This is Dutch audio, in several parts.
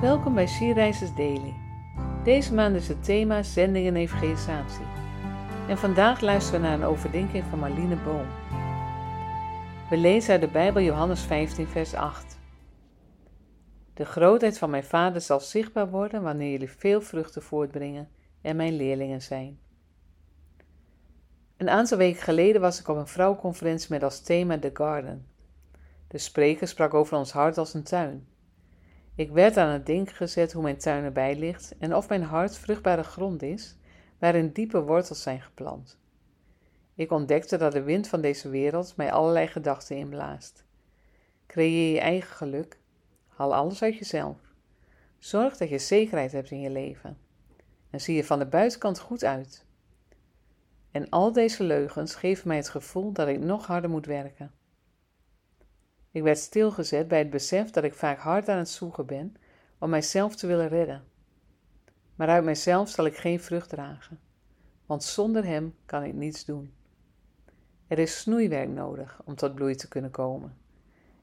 Welkom bij Sierreizers Daily. Deze maand is het thema zending en evangelisatie. En vandaag luisteren we naar een overdenking van Marlene Boom. We lezen uit de Bijbel Johannes 15, vers 8. De grootheid van mijn Vader zal zichtbaar worden wanneer jullie veel vruchten voortbrengen en mijn leerlingen zijn. Een aantal weken geleden was ik op een vrouwenconferentie met als thema The Garden. De spreker sprak over ons hart als een tuin. Ik werd aan het denken gezet hoe mijn tuin erbij ligt en of mijn hart vruchtbare grond is, waarin diepe wortels zijn geplant. Ik ontdekte dat de wind van deze wereld mij allerlei gedachten inblaast. Creëer je eigen geluk, haal alles uit jezelf. Zorg dat je zekerheid hebt in je leven. En zie je van de buitenkant goed uit. En al deze leugens geven mij het gevoel dat ik nog harder moet werken. Ik werd stilgezet bij het besef dat ik vaak hard aan het zoeken ben om mijzelf te willen redden. Maar uit mijzelf zal ik geen vrucht dragen, want zonder Hem kan ik niets doen. Er is snoeiwerk nodig om tot bloei te kunnen komen.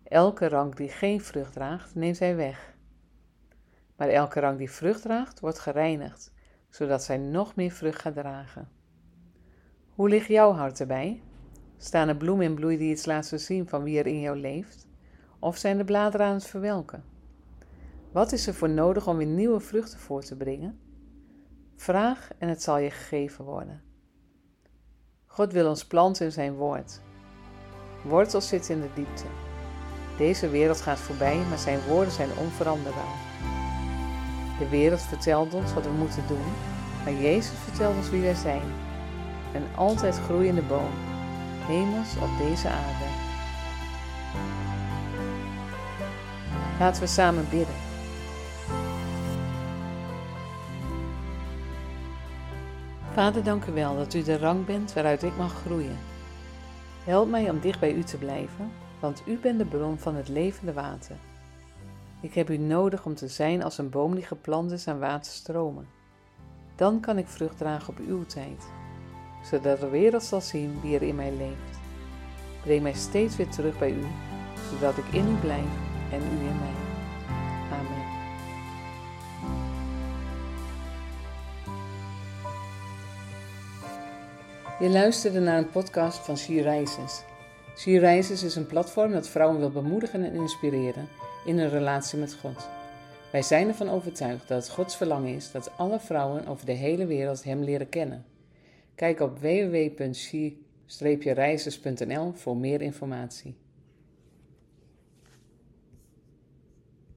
Elke rank die geen vrucht draagt, neemt Hij weg. Maar elke rank die vrucht draagt, wordt gereinigd, zodat zij nog meer vrucht gaat dragen. Hoe ligt jouw hart erbij? Staan er bloemen in bloei die iets laten zien van wie er in jou leeft? Of zijn de bladeren aan het verwelken? Wat is er voor nodig om weer nieuwe vruchten voor te brengen? Vraag en het zal je gegeven worden. God wil ons planten in zijn woord. Wortels zitten in de diepte. Deze wereld gaat voorbij, maar zijn woorden zijn onveranderbaar. De wereld vertelt ons wat we moeten doen, maar Jezus vertelt ons wie wij zijn. Een altijd groeiende boom hemels op deze aarde. Laten we samen bidden. Vader, dank u wel dat u de rang bent waaruit ik mag groeien. Help mij om dicht bij u te blijven, want u bent de bron van het levende water. Ik heb u nodig om te zijn als een boom die geplant is aan waterstromen. Dan kan ik vrucht dragen op uw tijd zodat de wereld zal zien wie er in mij leeft. Breng mij steeds weer terug bij u, zodat ik in u blijf en u in mij. Amen. Je luisterde naar een podcast van She Rises. She Rises is een platform dat vrouwen wil bemoedigen en inspireren in hun relatie met God. Wij zijn ervan overtuigd dat het Gods verlangen is dat alle vrouwen over de hele wereld Hem leren kennen. Kijk op www.she-reizers.nl voor meer informatie.